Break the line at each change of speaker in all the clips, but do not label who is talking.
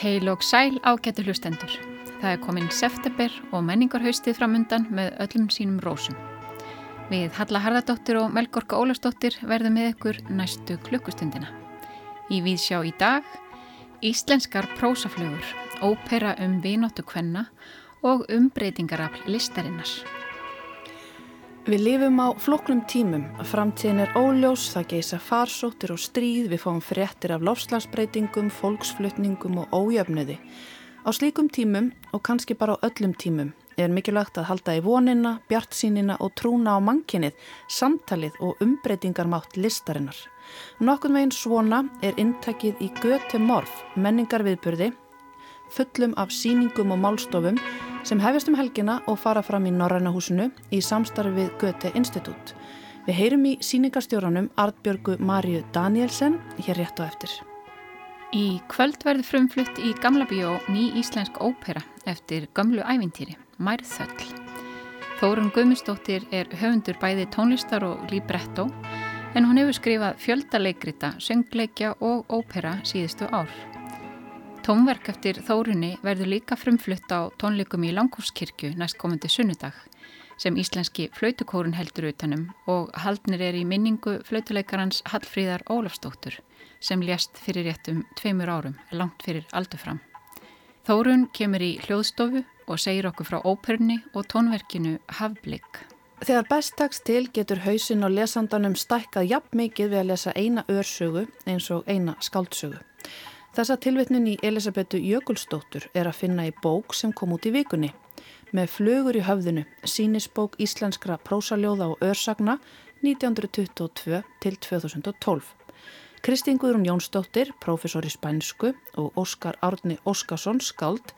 Heil og sæl ágættu hlustendur. Það er komin september og menningarhaustið framundan með öllum sínum rósum. Við Halla Harðardóttir og Melgorka Ólastóttir verðum með ykkur næstu klukkustundina. Í viðsjá í dag, Íslenskar prósaflugur, ópera um vinóttu kvenna og umbreytingarafl listarinnar.
Við lifum á floknum tímum. Framtíðin er óljós, það geisa farsóttir og stríð, við fáum fréttir af lofslagsbreytingum, fólksflutningum og ójöfniði. Á slíkum tímum, og kannski bara á öllum tímum, er mikilvægt að halda í vonina, bjartsínina og trúna á mannkinnið, samtalið og umbreytingarmátt listarinnar. Nokkun veginn svona er intakið í Göte Morf, menningarviðburði, fullum af síningum og málstofum sem hefjast um helgina og fara fram í Norrænahúsinu í samstarfi við Göte Institut. Við heyrum í síningarstjóranum Artbjörgu Marju Danielsen hér rétt á eftir.
Í kvöld verður frumflutt í Gamla bíó ný íslensk ópera eftir gamlu ævintýri, Mærþöll. Þórun Guðmundsdóttir er höfundur bæði tónlistar og libretto en hún hefur skrifað fjöldaleikrita, söngleikja og ópera síðustu ár. Tónverk eftir Þórunni verður líka frumflutt á tónleikum í Langhúskirkju næst komandi sunnudag sem íslenski flautukórun heldur utanum og haldnir er í minningu flautuleikarans Hallfríðar Ólafsdóttur sem lést fyrir réttum tveimur árum, langt fyrir aldur fram. Þórun kemur í hljóðstofu og segir okkur frá óperunni og tónverkinu Hafblik.
Þegar best takst til getur hausin og lesandanum stækkað jafn mikið við að lesa eina örsögu eins og eina skáldsögu. Þessa tilvitnun í Elisabetu Jökulsdóttur er að finna í bók sem kom út í vikunni. Með flugur í höfðinu, sínisbók íslenskra prósaljóða og örsagna 1922 til 2012. Kristín Guðrún Jónsdóttir, profesor í spænsku og Óskar Árni Óskarsson, skald,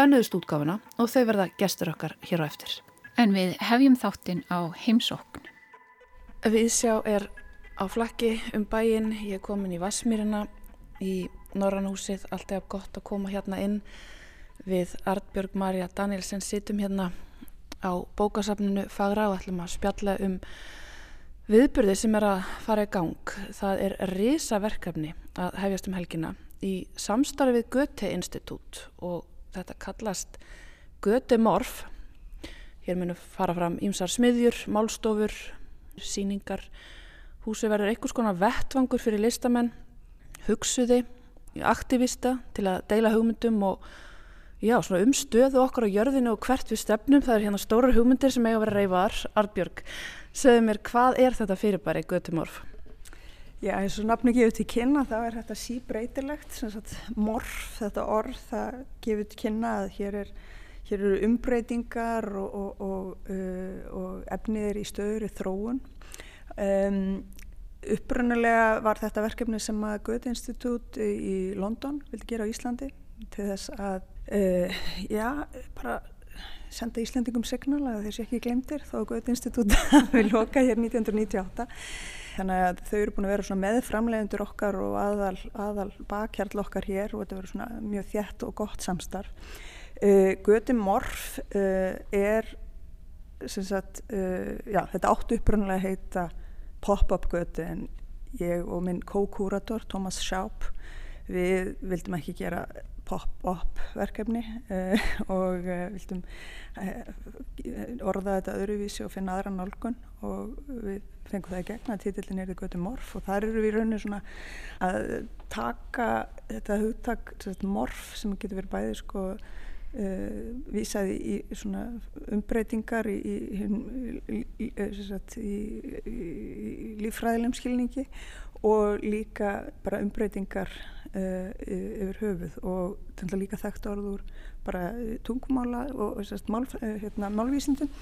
önnuðust útgáfuna og þau verða gestur okkar hér á eftir.
En við hefjum þáttinn á heimsókn.
Við sjá er á flakki um bæin, ég er komin í Vasmírina í Norrannhúsið, alltaf gott að koma hérna inn við Artbjörg Marja Danielsen situm hérna á bókasafninu Fagra og ætlum að spjalla um viðburði sem er að fara í gang. Það er risaverkefni að hefjast um helgina í samstarfi við Göte Institut og þetta kallast Göte Morf. Hér munum fara fram ímsar smiðjur, málstofur, síningar. Húsi verður einhvers konar vettvangur fyrir listamenn, hugsuði aktivista til að deila hugmyndum og já, svona um stöðu okkar á jörðinu og hvert við stefnum. Það er hérna stórar hugmyndir sem eiga að vera reyfaðar. Arbjörg, segðu mér, hvað er þetta fyrirbæri Götumorf?
Já, eins og nafni gefur til kynna, þá er þetta síbreytilegt, morf, þetta orð, það gefur til kynna að hér, er, hér eru umbreytingar og, og, og, uh, og efnið er í stöður í þróun. Um, Upprunalega var þetta verkefni sem að Goethe Institut í London vildi gera á Íslandi til þess að, uh, já, bara senda Íslandingum signal að þessi ekki glemtir að Goethe Institut við loka hér 1998. Þannig að þau eru búin að vera með framlegendur okkar og aðal, aðal bakhjarl okkar hér og þetta verður mjög þjætt og gott samstarf. Uh, Goethe Morf uh, er, sem sagt, já, þetta áttu upprunalega heita pop-up götu en ég og minn co-kurator Thomas Schaub við vildum ekki gera pop-up verkefni uh, og uh, vildum uh, orða þetta öðruvísi og finna aðra nálgun og við fengum það í gegna að títillin er í götu morf og þar eru við rauninu svona að taka þetta hugtak morf sem getur verið bæði sko Uh, vísaði í svona umbreytingar í, í, í, í lífræðilegum skilningi og líka bara umbreytingar uh, yfir höfuð og þetta líka þekkt orður bara tungumála og mál, hérna, málvísindum.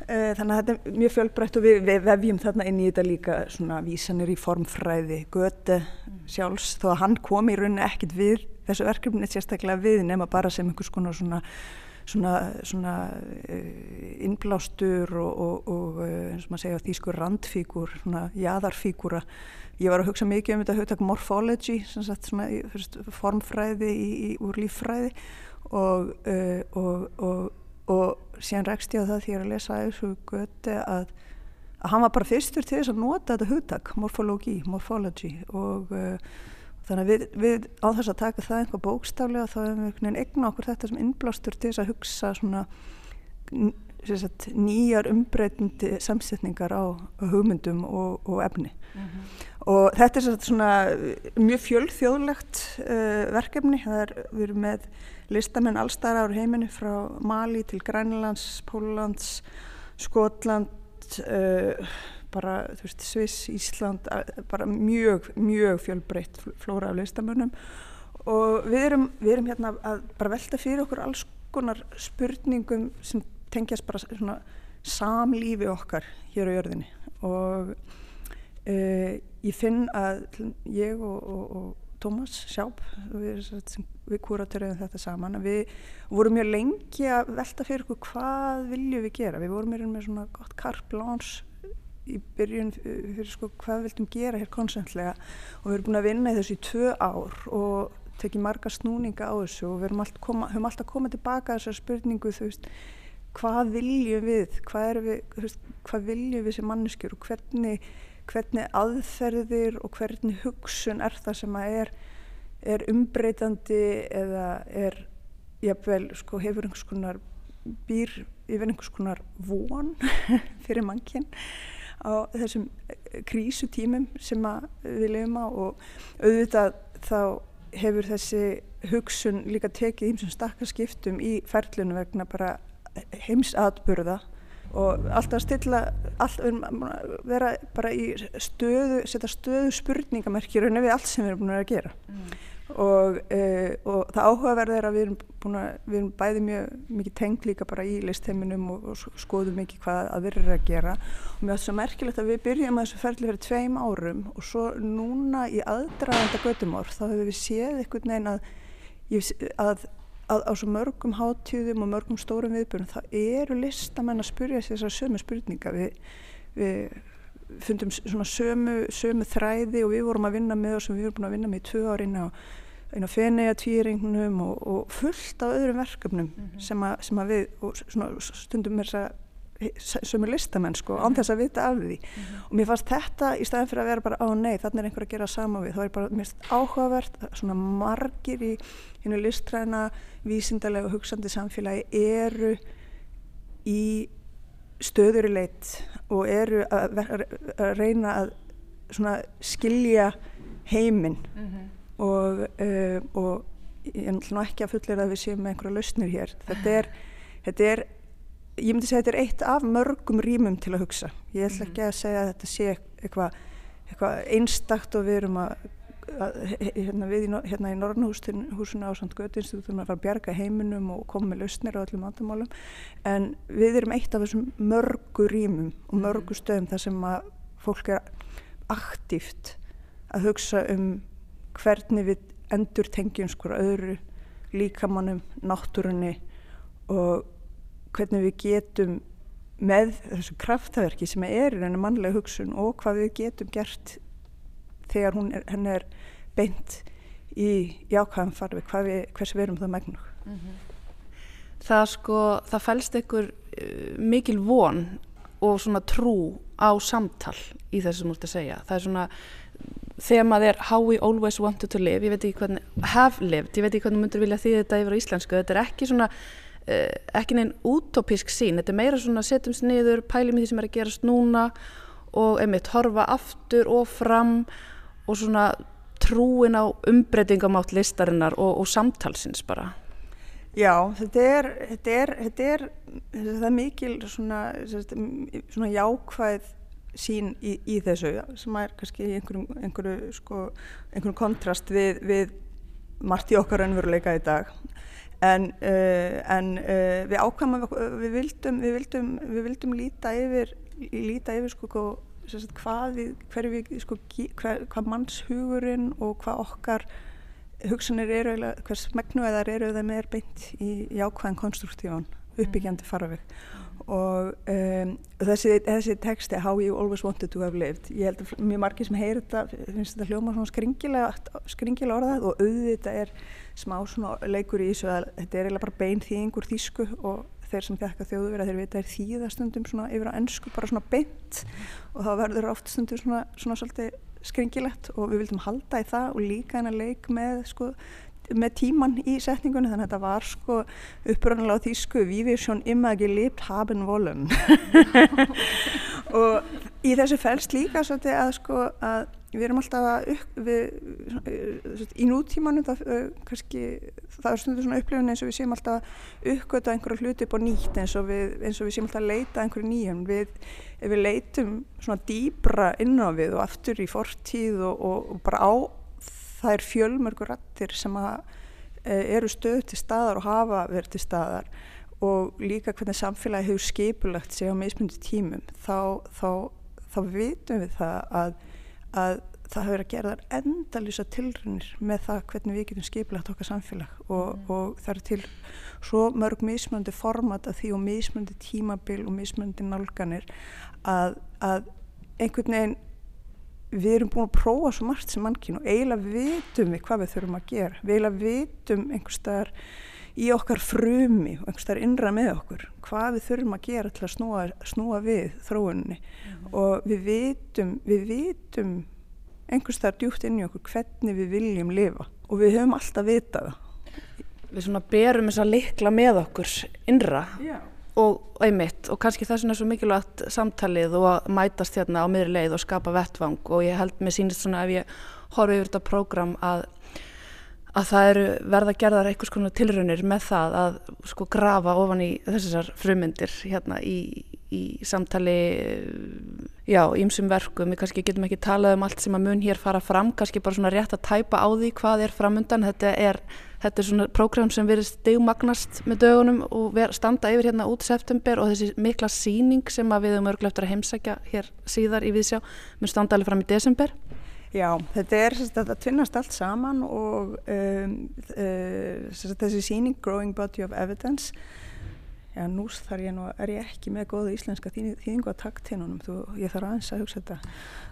Uh, þannig að þetta er mjög fjölbreytt og við, við vefjum þarna inn í þetta líka svona vísanir í formfræði Göte sjálfs þó að hann kom í rauninni ekkit við þessu verkefni sérstaklega við nema bara sem einhvers konar svona, svona, svona uh, innblástur og, og, og uh, eins og maður segja þýskur randfígur, svona jæðarfígura. Ég var að hugsa mikið um þetta hugtak morphology, sagt, svona, fyrst, formfræði í, í, úr líffræði og, uh, og síðan rekst ég á það því að ég er að lesa þessu göti að að hann var bara fyrstur til þess að nota þetta hugtak, morfologi, morphology og uh, þannig að við, við á þess að taka það einhvað bókstaflega þá hefum við einhvern veginn egna okkur þetta sem innblástur til þess að hugsa svona sagt, nýjar umbreytandi samsetningar á hugmyndum og, og efni mm -hmm. og þetta er svona mjög fjölþjóðlegt uh, verkefni, er, við erum með listamenn allstæðar á heiminu frá Mali til Grænlands, Póllands Skotland uh, bara, þú veist, Sviss, Ísland bara mjög, mjög fjölbreytt flóra af listamönnum. Og við erum, við erum hérna að bara velta fyrir okkur alls konar spurningum sem tengjast bara svona samlífi okkar hér á jörðinni. Og uh, ég finn að ég og, og, og Tómas Sjáb við, við kúratöruðum þetta saman við vorum mjög lengi að velta fyrir okkur hvað viljum við gera. Við vorum með svona gott karpláns í byrjun fyrir sko hvað vildum gera hér konsentlega og við erum búin að vinna í þessu í tvö ár og tekið marga snúninga á þessu og við alltaf koma, höfum alltaf komað tilbaka þessar spurningu þú veist hvað viljum við? Hvað, við, veist, hvað viljum við sem manneskjur og hvernig, hvernig aðferðir og hvernig hugsun er það sem að er, er umbreytandi eða er jafnvel sko hefur einhvers konar býr yfir einhvers konar von fyrir mannkinn á þessum krísutímum sem við lefum á og auðvitað þá hefur þessi hugsun líka tekið ímsum stakkarskiptum í ferlunum vegna bara heimsatburða og alltaf stilla alltaf vera bara í stöðu setja stöðu spurningamerkir við allt sem við erum búin að gera. Mm og, uh, og það áhugaverð er að við erum, að, við erum bæði mjög mikið tengd líka bara í listheiminum og, og skoðum mikið hvað að við erum að gera. Og mér finnst það merkilegt að við byrjum að þessu ferli fyrir tveim árum og svo núna í aðdraðanda göttumár þá hefur við séð einhvern veginn að, að, að á svo mörgum hátjúðum og mörgum stórum viðbjörnum þá eru listamenn að spyrja þessar sömu spurninga. Við, við fundum svona sömu, sömu þræði og við vorum að vinna með og sem við vorum búin að vinna með í tvö árin á einu á Fenea tvíringnum og, og fullt af öðrum verkefnum mm -hmm. sem, að, sem að við svona, stundum er þess að sömu listamenn sko, án þess að vita af því mm -hmm. og mér fannst þetta í staðin fyrir að vera bara á nei, þannig er einhver að gera sama við þá er bara mest áhugavert svona margir í hennu listræna vísindarlega og hugsandi samfélagi eru í stöður í leitt og eru að, að reyna að skilja heiminn mm -hmm og, uh, og ég er náttúrulega ekki að fullera að við séum með einhverja lausnir hér. Þetta er, þetta er ég myndi segja þetta er eitt af mörgum rýmum til að hugsa. Ég ætla ekki að segja að þetta sé eitthvað eitthva einstakt og við erum að, að hérna við í, hérna í Norrnhúsinu á Sandgötinstitútum að fara að bjarga heiminum og koma með lausnir á öllum andamálum en við erum eitt af þessum mörgu rýmum og mhm. mörgu stöðum þar sem að fólk er aktíft að hugsa um hvernig við endur tengjum skor öðru líkamannum, náttúrunni og hvernig við getum með þessu kraftaverki sem er í reynu mannlega hugsun og hvað við getum gert þegar er, er beint í jákvæðan farfi, hvers við erum það megnug. Mm -hmm.
Það sko, það fælst einhver uh, mikil von og svona trú á samtal í þessu múlti að segja. Það er svona þemað er how we always wanted to live ég veit ekki hvernig, have lived ég veit ekki hvernig myndur vilja því þetta yfir á íslensku þetta er ekki svona, uh, ekki neinn útópísk sín, þetta er meira svona setjumst niður, pælum í því sem er að gerast núna og einmitt horfa aftur og fram og svona trúin á umbreytingamátt listarinnar og, og samtalsins bara.
Já, þetta er þetta er, þetta er, þetta er mikil svona, svona jákvæð sín í, í þessu sem er kannski einhverjum, einhverju, sko, einhverjum kontrast við, við margt í okkar önveruleika í dag. En, uh, en uh, við ákvæmum við vildum, við vildum, við vildum líta yfir líta yfir sko hvað við, sko, hver, hvað mannshugurinn og hvað okkar hugsanir eru hvers megnuðar eru það með er beint í, í ákvæðan konstruktífan uppbyggjandi farveg og um, þessi, þessi texti How you always wanted to have lived ég held að mjög margir sem heyr þetta finnst þetta hljóma svona skringilega, skringilega orðað og auðvitað er smá svona leikur í þessu að þetta er eiginlega bara bein þýðingur þýsku og þeir sem þekka þjóðverða þeir vita er þýðastundum svona yfir á ennsku bara svona beint og þá verður oft stundum svona, svona svolítið skringilegt og við vildum halda í það og líka en að leik með sko með tíman í setningunni þannig að þetta var sko uppröðanlega á þýsku við við sjón immer gelipt haben wollen. Og í þessu fælst líka svolítið að sko að við erum alltaf að við, í nútímanu það, kannski, það er stundur svona upplifun eins og við séum alltaf að uppgöta einhverja hluti upp á nýtt eins og við, eins og við séum alltaf að leita einhverju nýjum við, ef við leitum svona dýbra inn á við og aftur í fortíð og, og, og bara á þær fjölmörgur rattir sem að, e, eru stöð til staðar og hafa verið til staðar og líka hvernig samfélagi hefur skipulagt sig á mismundi tímum þá, þá, þá vitum við það að að það hefur að gera þar endalýsa tilrunir með það hvernig við getum skipilagt okkar samfélag og, mm. og það er til svo mörg mismöndi format að því og mismöndi tímabil og mismöndi nálganir að, að einhvern veginn við erum búin að prófa svo margt sem mannkyn og eiginlega vitum við hvað við þurfum að gera við eiginlega vitum einhverstaðar í okkar frumi og einhverstaðar innra með okkur hvað við þurfum að gera til að snúa, snúa við þróunni mm. og við vitum, við vitum einhverstaðar djúpt inn í okkur hvernig við viljum lifa og við höfum alltaf vitað það
Við svona berum þess að likla með okkur innra
Já.
Og einmitt og kannski það er svo mikilvægt samtalið og að mætast hérna á miðri leið og skapa vettvang. Og ég held með sínist svona ef ég horfi yfir þetta prógram að að það eru verða gerðar einhvers konar tilraunir með það að sko grafa ofan í þessar frumyndir hérna í, í samtali já, ímsum verkum, við kannski getum ekki talað um allt sem að mun hér fara fram, kannski bara svona rétt að tæpa á því hvað er framundan þetta er, þetta er svona prógram sem verið stegmagnast með dögunum og standa yfir hérna út september og þessi mikla síning sem við um örgleftur að heimsækja hér síðar í viðsjá mun standa alveg fram í desember.
Já, þetta er þetta tvinnast allt saman og um, uh, þessi síning Growing Body of Evidence Já, nú þar ég nú, er ég ekki með góða íslenska þýðingu að takt hinn ég þarf aðeins að hugsa þetta.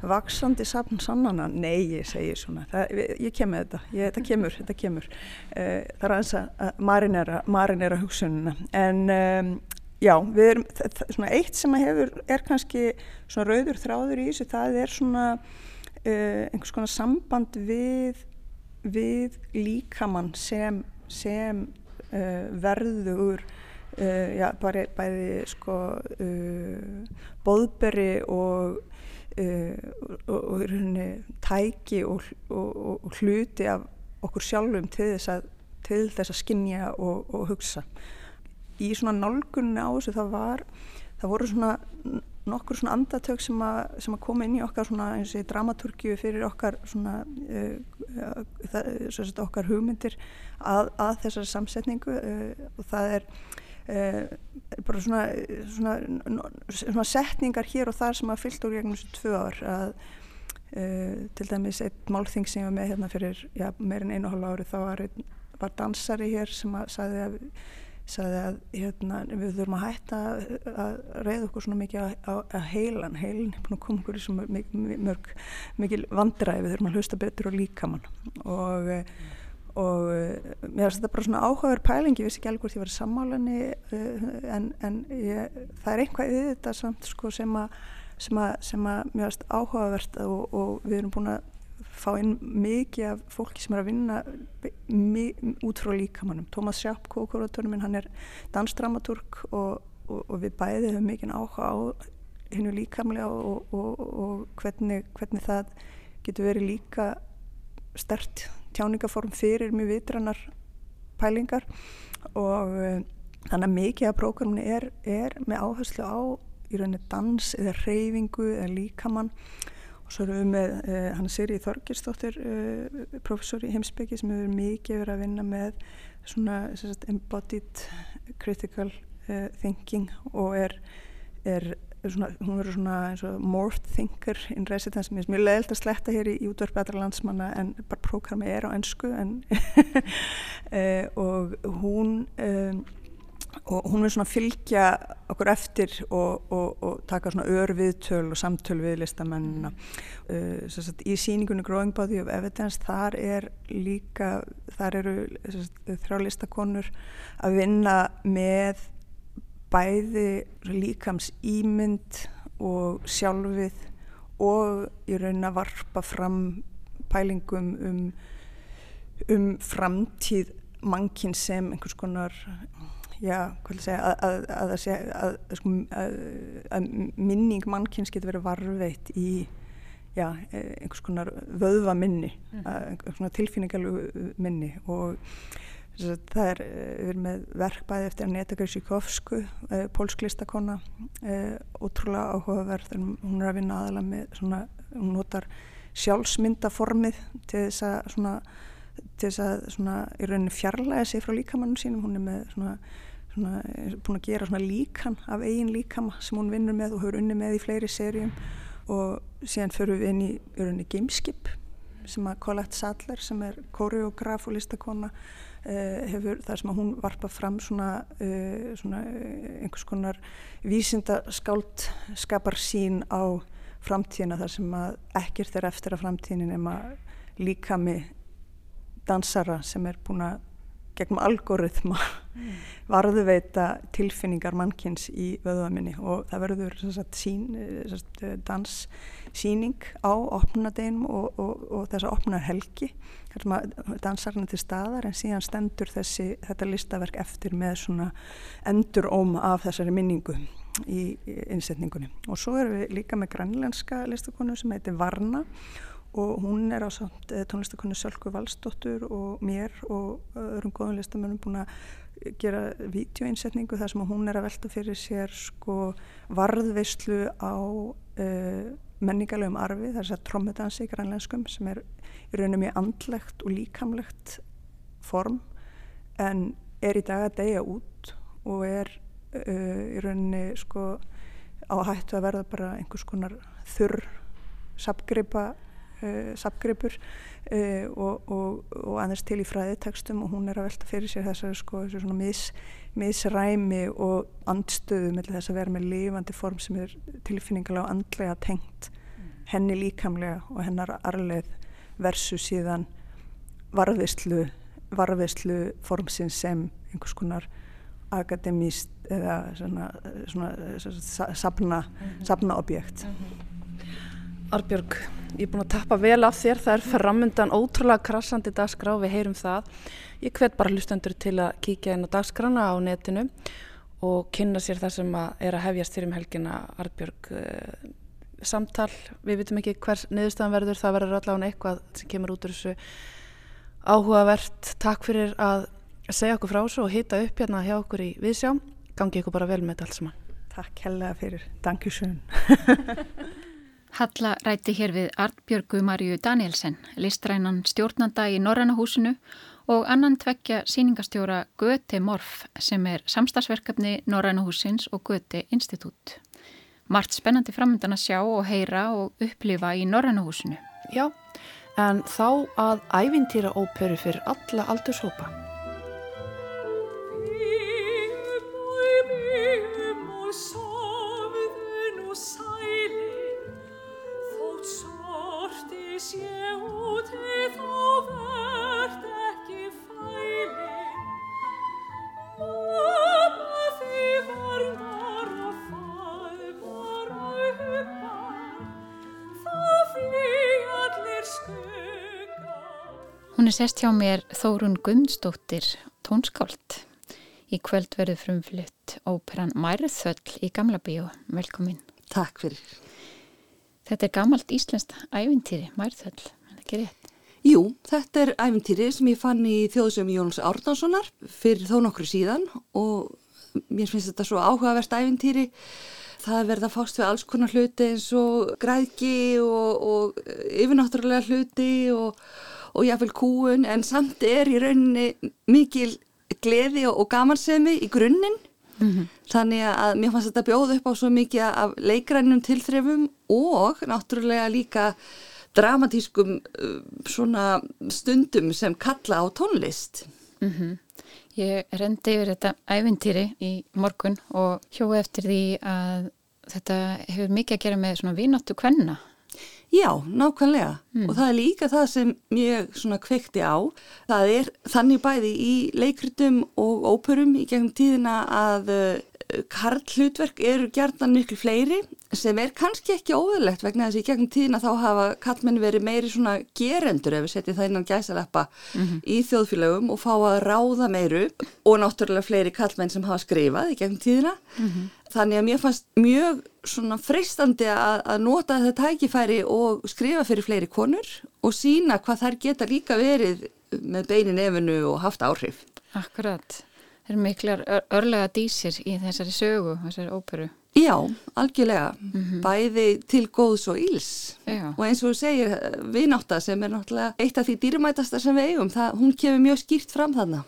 Vaksandi safn sannana, nei ég segir svona, það, ég kem með þetta. Ég, þetta kemur, þetta kemur. Uh, þarf aðeins að marinera, marinera hugsununa, en um, já, við erum, svona eitt sem að hefur, er kannski svona rauður þráður í þessu, það er svona uh, einhvers konar samband við, við líkamann sem, sem uh, verður uh, já, bæði, bæði sko, bóðberi og og, og hérna, tæki og, og, hluti af okkur sjálfum til þess að, til þess að skinja og hugsa. Í svona nálgunni á þessu það var, það voru svona nokkur svona andatök sem að, sem að koma inn í okkar svona eins og í dramaturgju fyrir okkar svona uh, það, okkar hugmyndir að, að þessari samsetningu uh, og það er uh, bara svona, svona, svona setningar hér og þar sem að fyllt úr gegnum þessu tvö ár að til dæmis eitt málþing sem ég var með hérna fyrir já, meirinn einu hálf ári þá var, var dansari hér sem að sagði að sagði að hérna, við þurfum að hætta að reyða okkur svona mikið að heilan, heilin er búin að koma okkur í svona mikil vandræði, við þurfum að hlusta betur og líka mann og, og mér finnst þetta bara svona áhugaður pælingi, ég vissi ekki alveg hvort ég var sammálinni en, en ég, það er einhvað við þetta samt sko sem að mér finnst áhugavert og, og við erum búin að fá inn mikið af fólki sem er að vinna út frá líkamannum Tómas Sjápko, kóratorinn minn, hann er dansdramaturg og, og, og við bæði höfum mikið áhuga á hennu líkamlega og, og hvernig, hvernig það getur verið líka stert tjáningaform fyrir mjög vitrannar pælingar. Og uh, þannig að mikið af prógramni er, er með áherslu á í rauninni dans eða reyfingu eða líkamann. Og svo erum við með uh, hann Siri Þorgirsdóttir uh, professor í heimsbyggi sem hefur mikið verið að vinna með svona sagt, embodied critical thinking og er, er svona, hún verður svona eins og morphed thinker in residence. Mér er mjög leiðilt að sletta hér í, í útverf betra landsmanna en bara prógrami er á ennsku en og hún um, og hún vil svona fylgja okkur eftir og, og, og taka svona örviðtöl og samtöl við listamennina. Uh, sagt, í síningunni Growing Body of Evidence þar er líka þar eru sagt, þrjá listakonur að vinna með bæði líkams ímynd og sjálfið og í raun að varpa fram pælingum um, um framtíð mannkinn sem einhvers konar já, hvað vil segja að, að, að, sko, að minning mannkynns getur verið varveitt í já, einhvers konar vöðva minni mm. einhvers konar tilfinningalu minni og það er, við erum með verkbæði eftir Aneta Grisíkovsku eh, pólsk listakonna eh, ótrúlega áhugaverð. Hún er að vinna aðalega með svona, hún notar sjálfsmyndaformið til þess að svona, til þess að svona í rauninni fjarlæga sig frá líkamannum sínum. Hún er með svona, búin að gera líkan af eigin líkama sem hún vinnur með og hefur unni með í fleiri serjum og síðan förum við inn í, í gameskip sem að Colette Sadler sem er koreograf og listakonna hefur þar sem að hún varpa fram svona, uh, svona uh, einhvers konar vísindaskált skapar sín á framtíðina þar sem að ekkert er eftir að framtíðin nema líkami dansara sem er búin að gegnum algoritma mm. varðuveita tilfinningar mannkins í vöðvaminni og það verður sagt, sín, sagt, danssýning á opnadeginum og, og, og þessa opnar helgi þar sem að dansarinn til staðar en síðan stendur þessi, þetta listaverk eftir með svona endur óm af þessari minningu í innsetningunni og svo erum við líka með grænlenska listakonu sem heitir Varna og hún er á samt eh, tónlistakonu Sölku Valstóttur og mér og öðrum góðum listamönnum búin að gera vídeoinsetningu þar sem hún er að velta fyrir sér sko varðveislu á uh, menningarlegum arfi þar sem trommedansi í grænlenskum sem er í rauninu mjög andlegt og líkamlegt form en er í dag að deyja út og er uh, í rauninu sko á hættu að verða bara einhvers konar þurr sapgripa uh, sapgripur uh, og, og, og annars til í fræðitekstum og hún er að velta fyrir sér þessari sko, þessu mis, misræmi og andstöðu með þess að vera með lifandi form sem er tilfinningarlega og andlega tengt mm. henni líkamlega og hennar arleið versus síðan varðvistlu varðvistlu formsinn sem einhvers konar akademíst eða svona, svona, svona safna, mm -hmm. objekt mm -hmm.
Arbjörg, ég er búin að tappa vel af þér, það er framöndan ótrúlega krassandi dagskrá, við heyrum það. Ég hvet bara hlustendur til að kíkja inn á dagskrána á netinu og kynna sér það sem að er að hefjast fyrir um helgina Arbjörg uh, samtal. Við vitum ekki hvers niðurstaðan verður, það verður allavega eitthvað sem kemur út úr þessu áhugavert. Takk fyrir að segja okkur frá þessu og hýta upp hérna hjá okkur í viðsjá. Gangi ykkur bara vel með þetta alls saman.
Takk hella fyrir. Dankjussun.
Halla ræti hér við Artbjörgu Marju Danielsen, listrænan stjórnanda í Norrannahúsinu og annan tveggja síningastjóra Göte Morf sem er samstagsverkefni Norrannahúsins og Göte Institut. Mart spennandi framöndan að sjá og heyra og upplifa í Norrannahúsinu.
Já, en þá að ævintýra óperu fyrir alla aldurshópa.
Hún sest hjá mér Þórun Guðmundsdóttir tónskált. Í kvöld verður frumflutt óperan Mærþöll í Gamla bíó. Velkomin.
Takk fyrir.
Þetta er gamalt íslenskt ævintýri, Mærþöll, er það ekki rétt?
Jú, þetta er ævintýri sem ég fann í þjóðsum Jóns Árnánssonar fyrir þó nokkru síðan og mér finnst þetta svo áhugavert ævintýri. Það verða fást við alls konar hluti eins og græðki og, og yfirnáttúrulega hluti og og jáfnveil kúun en samt er í rauninni mikil gleði og, og gamansemi í grunninn mm -hmm. þannig að mér fannst þetta bjóð upp á svo mikið af leikrænum tilþrefum og náttúrulega líka dramatískum uh, svona stundum sem kalla á tónlist
mm -hmm. Ég rendi yfir þetta ævintýri í morgun og hjóðu eftir því að þetta hefur mikið að gera með svona vínáttu kvenna
Já, nákvæmlega mm. og það er líka það sem ég svona kvekti á. Það er þannig bæði í leikritum og óperum í gegnum tíðina að uh, karl hlutverk eru gerðan miklu fleiri sem er kannski ekki óðurlegt vegna þess að í gegnum tíðina þá hafa kallmenn verið meiri svona gerendur ef við setjum það innan gæsaleppa mm -hmm. í þjóðfélögum og fá að ráða meiru og náttúrulega fleiri kallmenn sem hafa skrifað í gegnum tíðina. Mm -hmm. Þannig að mér fannst mjög svona freistandi að, að nota þetta tækifæri og skrifa fyrir fleiri konur og sína hvað þær geta líka verið með beinin efinu og haft áhrif.
Akkurat. Það er miklar örlega dísir í þessari sögu, þessari óperu.
Já, algjörlega. Mm -hmm. Bæði til góðs og íls. Já. Og eins og þú segir, viðnátta sem er náttúrulega eitt af því dýrmætasta sem við eigum, það, hún kemur mjög skýrt fram þarna.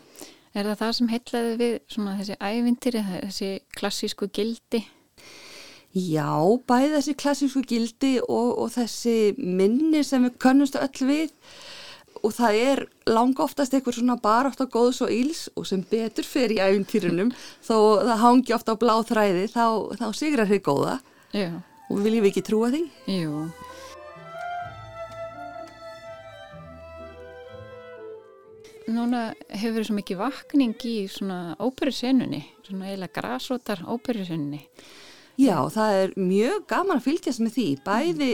Er það það sem heitlaði við svona, þessi ævindir, þessi klassísku gildi?
Já, bæði þessi klassísku gildi og, og þessi minni sem við könnumstu öll við og það er langa oftast eitthvað svona bara á góðs og íls og sem betur fer í æfintýrunum þó það hangi ofta á bláð þræði þá, þá sigrar þið góða Já. og viljum við ekki trúa því?
Jú. Núna hefur verið svo mikið vakning í svona óperusenunni, svona eiginlega grásótar óperusenunni.
Já, það er mjög gaman að fylgjast með því, bæði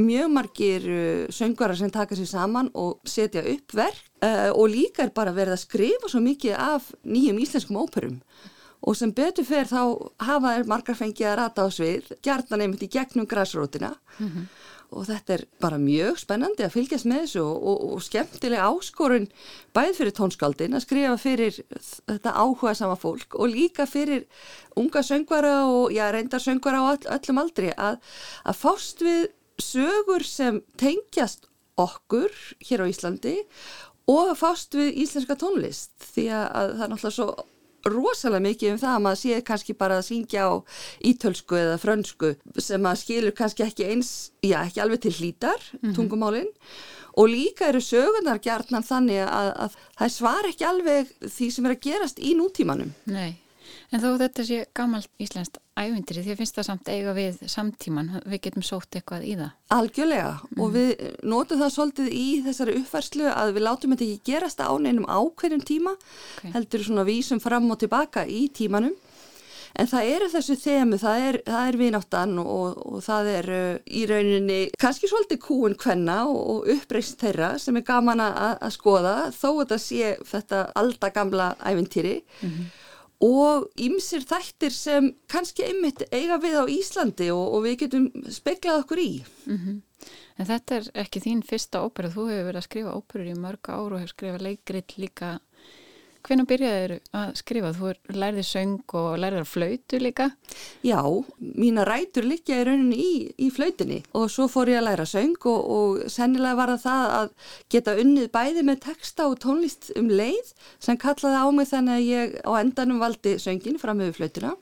mjög margir uh, söngara sem taka sér saman og setja upp verk uh, og líka er bara verið að skrifa svo mikið af nýjum íslenskum óperum og sem betur fer þá hafa þær margar fengið að rata á svið, gerðan einmitt í gegnum græsrótina mm -hmm. Og þetta er bara mjög spennandi að fylgjast með þessu og, og, og skemmtilega áskorun bæð fyrir tónskaldin að skrifa fyrir þetta áhuga sama fólk og líka fyrir unga söngvara og já, reyndar söngvara á all, öllum aldri að, að fást við sögur sem tengjast okkur hér á Íslandi og fást við íslenska tónlist. Því að það er náttúrulega svo rosalega mikið um það að maður sé kannski bara að syngja á ítölsku eða frönsku sem maður skilur kannski ekki eins, já ekki alveg til hlítar mm -hmm. tungumálinn og líka eru sögunar gjarnan þannig að, að það svar ekki alveg því sem er að gerast í nútímanum.
Nei. En þó þetta sé gammalt íslenskt ævindri því finnst það samt eiga við samtíman, við getum sótt eitthvað í það.
Algjörlega mm. og við notum það svolítið í þessari uppfærslu að við látum þetta ekki gerast á neinum ákveðin tíma, okay. heldur svona vísum fram og tilbaka í tímanum. En það eru þessu þemu, það er, er vináttan og, og það er uh, í rauninni kannski svolítið kúin hvenna og, og uppreist þeirra sem er gaman að, að skoða þó að það sé þetta aldagamla ævintýri. Mm -hmm og ýmsir þættir sem kannski einmitt eiga við á Íslandi og, og við getum speklað okkur í. Mm -hmm.
En þetta er ekki þín fyrsta ópera, þú hefur verið að skrifa óperur í mörg ár og hefur skrifað leikrill líka Hvernig byrjaði þér að skrifa? Þú lærði söng og lærði að flautu líka?
Já, mína rætur líka í rauninni í, í flautinni og svo fór ég að læra söng og, og sennilega var það það að geta unnið bæði með texta og tónlist um leið sem kallaði á mig þannig að ég á endanum valdi söngin fram með flautina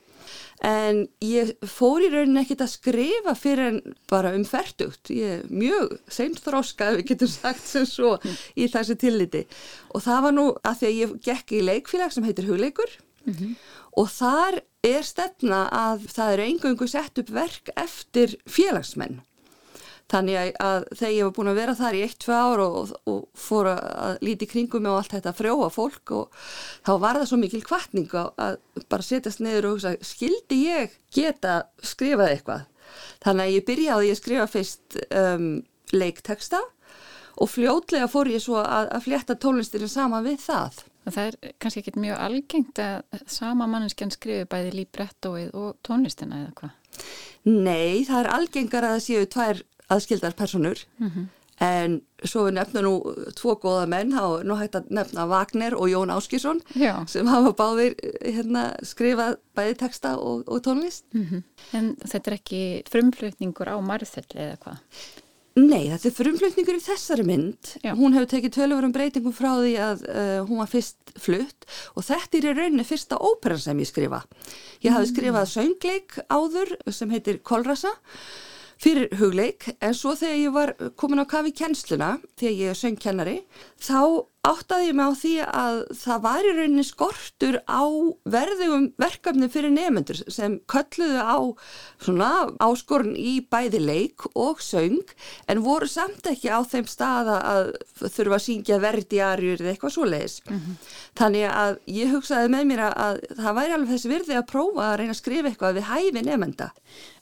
en ég fór í rauninni ekkert að skrifa fyrir en bara um færtugt ég er mjög seint þróska við getum sagt sem svo í þessu tilliti. Og það var nú að því að ég gekk í leikfélag sem heitir Hugleikur. Mm -hmm. og þar er stefna að það eru engungu sett upp verk eftir félagsmenn Þannig að þegar ég var búin að vera þar í eitt, tvei ár og, og, og fór að líti kringum með allt þetta frjóa fólk og þá var það svo mikil kvartning að bara setjast neður og hugsa, skildi ég geta skrifað eitthvað? Þannig að ég byrjaði að skrifa fyrst um, leikteksta og fljótlega fór ég svo að, að flétta tónlistirinn sama við það.
Það er kannski ekki mjög algengt að sama manneskjan skrifi bæði líbrettóið og tónlistina eða hvað?
Nei, það er algengar að það séu tvær aðskildar personur mm -hmm. en svo við nefnum nú tvo góða menn, þá nú hægt að nefna Wagner og Jón Áskísson sem hafa báðir hérna, skrifað bæði texta og, og tónlist mm -hmm.
En þetta er ekki frumflutningur á marðfell eða hvað?
Nei, þetta er frumflutningur í þessari mynd Já. hún hefur tekið tölvurum breytingum frá því að uh, hún var fyrst flutt og þetta er í rauninni fyrsta óperan sem ég skrifa ég hafi mm. skrifað söngleik áður sem heitir Kolrasa fyrir hugleik en svo þegar ég var komin á kafi kjensluna þegar ég er söngkennari þá áttaði ég mig á því að það var í rauninni skortur á verðugum verkefni fyrir nefnendur sem kölluðu á svona áskorun í bæði leik og söng en voru samt ekki á þeim staða að þurfa að syngja verdiarjur eða eitthvað svo leiðis. Mm -hmm. Þannig að ég hugsaði með mér að það væri alveg þessi virði að prófa að reyna að skrifa eitthvað við hæfi nefnenda.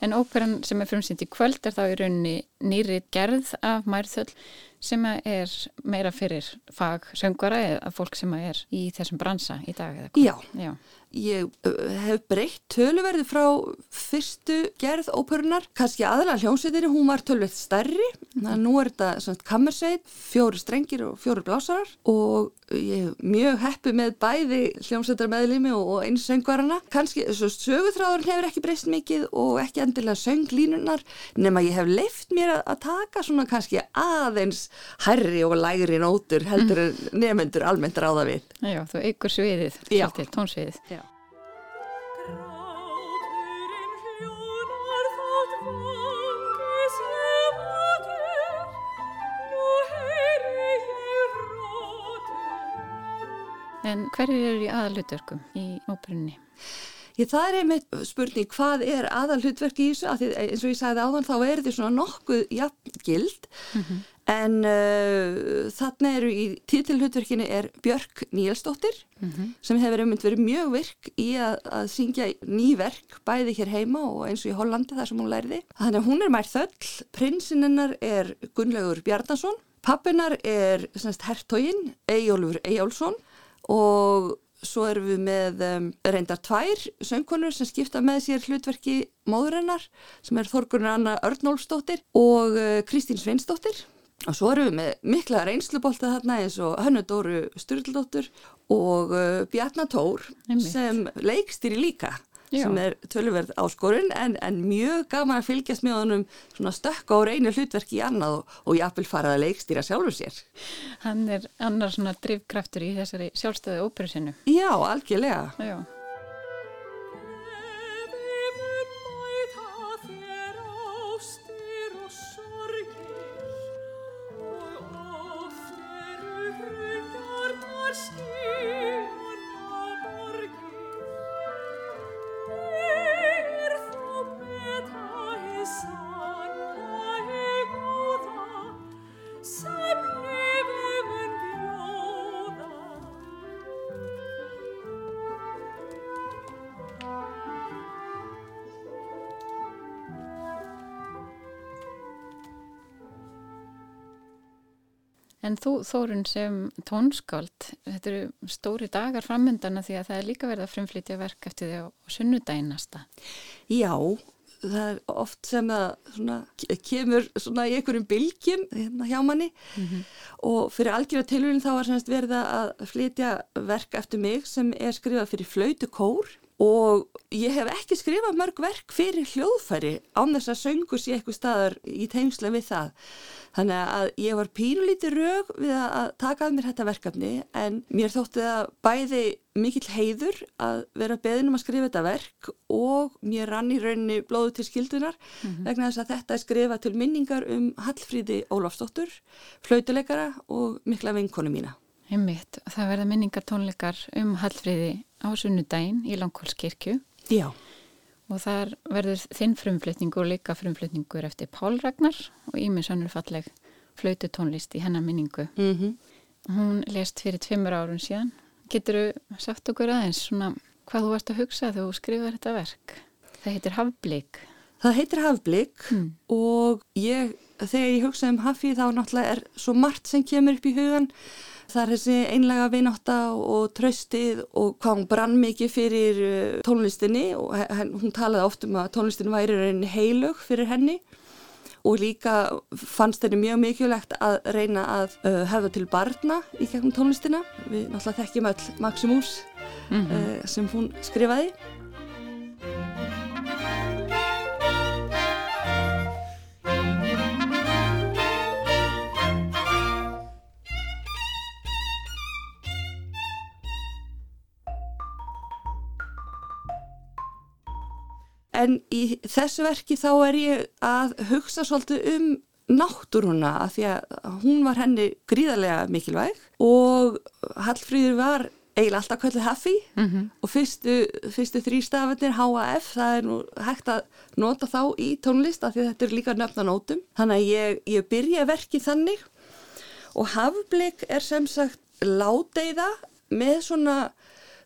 En óperan sem er frumsýnd í kvöld er þá í rauninni nýri gerð af Mærþöll sem er meira fyrir fag söngvara eða fólk sem er í þessum bransa í dag eða
hvað? Já. Já ég hef breytt töluverði frá fyrstu gerð óperunar, kannski aðalega hljómsveitinni, hún var tölveitt stærri þannig að nú er þetta kammersveit fjóri strengir og fjóri blásarar og ég hef mjög heppi með bæði hljómsveitar meðlimi og eins söngvarana, kannski sögutráður hefur ekki breyst mikið og ekki endilega sönglínunar, nema ég hef leift mér að taka svona kannski aðeins herri og lægri nótur heldur mm. nefnendur almennt ráða við.
Já, þú ykkur sviðið, tónsviðið. Já En hverju eru í aðalutverkum í óperunni?
Ég, það er einmitt spurning hvað er aðalutverk í þessu, því, eins og ég sagði áðan þá er þetta svona nokkuð jafngild mm -hmm. en uh, þarna eru í títilhutverkinu er Björk Níelsdóttir mm -hmm. sem hefur einmitt verið mjög virk í að, að syngja ný verk bæði hér heima og eins og í Hollandi þar sem hún læriði. Þannig að hún er mær þöll, prinsinennar er Gunnlaugur Bjarnason, pappinar er hertógin Eyjólfur Eyjólfsson og svo erum við með um, reyndar tvær söngkonur sem skipta með sér hlutverki móðurinnar sem er Þorgunur Anna Örnólfsdóttir og uh, Kristín Sveinsdóttir. Og svo erum við með mikla reynslubólta þarna eins og Hönnudóru Sturldóttur og uh, Bjarnatór sem leikstýri líka Já. sem er tölverð áskorun en, en mjög gaman að fylgjast með honum svona stökka á reynu hlutverki í annað og, og jafnvel farað að leikstýra sjálfur sér.
Hann er annar svona drivkraftur í þessari sjálfstöðu óperu sinu.
Já, algjörlega.
Já. Þú Þórun sem tónskáld, þetta eru stóri dagar framöndana því að það er líka verið að frumflytja verk eftir því á sunnudæginasta.
Já, það er oft sem það svona, kemur svona í einhverjum bylgjum hérna hjá manni mm -hmm. og fyrir algjörða tilvíðin þá er verið að flytja verk eftir mig sem er skrifað fyrir flautu kór og ég hef ekki skrifað mörg verk fyrir hljóðfæri án þess að söngur sé eitthvað staðar í teimslega við það. Þannig að ég var pínulítið rög við að taka að mér þetta verkefni en mér þótti það bæði mikill heiður að vera beðinum að skrifa þetta verk og mér rann í rauninni blóðu til skildunar mm -hmm. vegna þess að þetta er skrifað til minningar um Hallfríði Ólafsdóttur, flautuleikara og mikla vinkonu mína.
Heimitt, það verða minningar tónleikar um Hallfríði á sunnudaginn í Langholskirkju.
Já.
Og þar verður þinn frumflutningur og líka frumflutningur eftir Pál Ragnar og Ími Sannurfalleg flautu tónlist í hennar minningu. Mm -hmm. hún lest fyrir tveimur árun síðan. Getur þú sagt okkur aðeins svona hvað þú varst að hugsa þegar þú skrifar þetta verk? Það heitir Hafblík.
Það heitir Hafblík mm. og ég, þegar ég hugsa um Hafi þá náttúrulega er svo margt sem kemur upp í hugan Það er þessi einlega vináta og tröstið og hvað hún brann mikið fyrir uh, tónlistinni og hún talaði oft um að tónlistin væri reyni heilög fyrir henni og líka fannst þeirri mjög mikilvægt að reyna að uh, hefða til barna í gegnum tónlistina. Við náttúrulega þekkjum öll Maximus mm -hmm. uh, sem hún skrifaði. En í þessu verki þá er ég að hugsa svolítið um náttúruna að því að hún var henni gríðarlega mikilvæg og Hallfríður var eiginlega alltaf kallið Haffi mm -hmm. og fyrstu, fyrstu þrý stafarnir HAF, það er nú hægt að nota þá í tónlist af því að þetta er líka nöfnanótum. Þannig að ég, ég byrja verkið þannig og Hafblik er sem sagt ládeiða með svona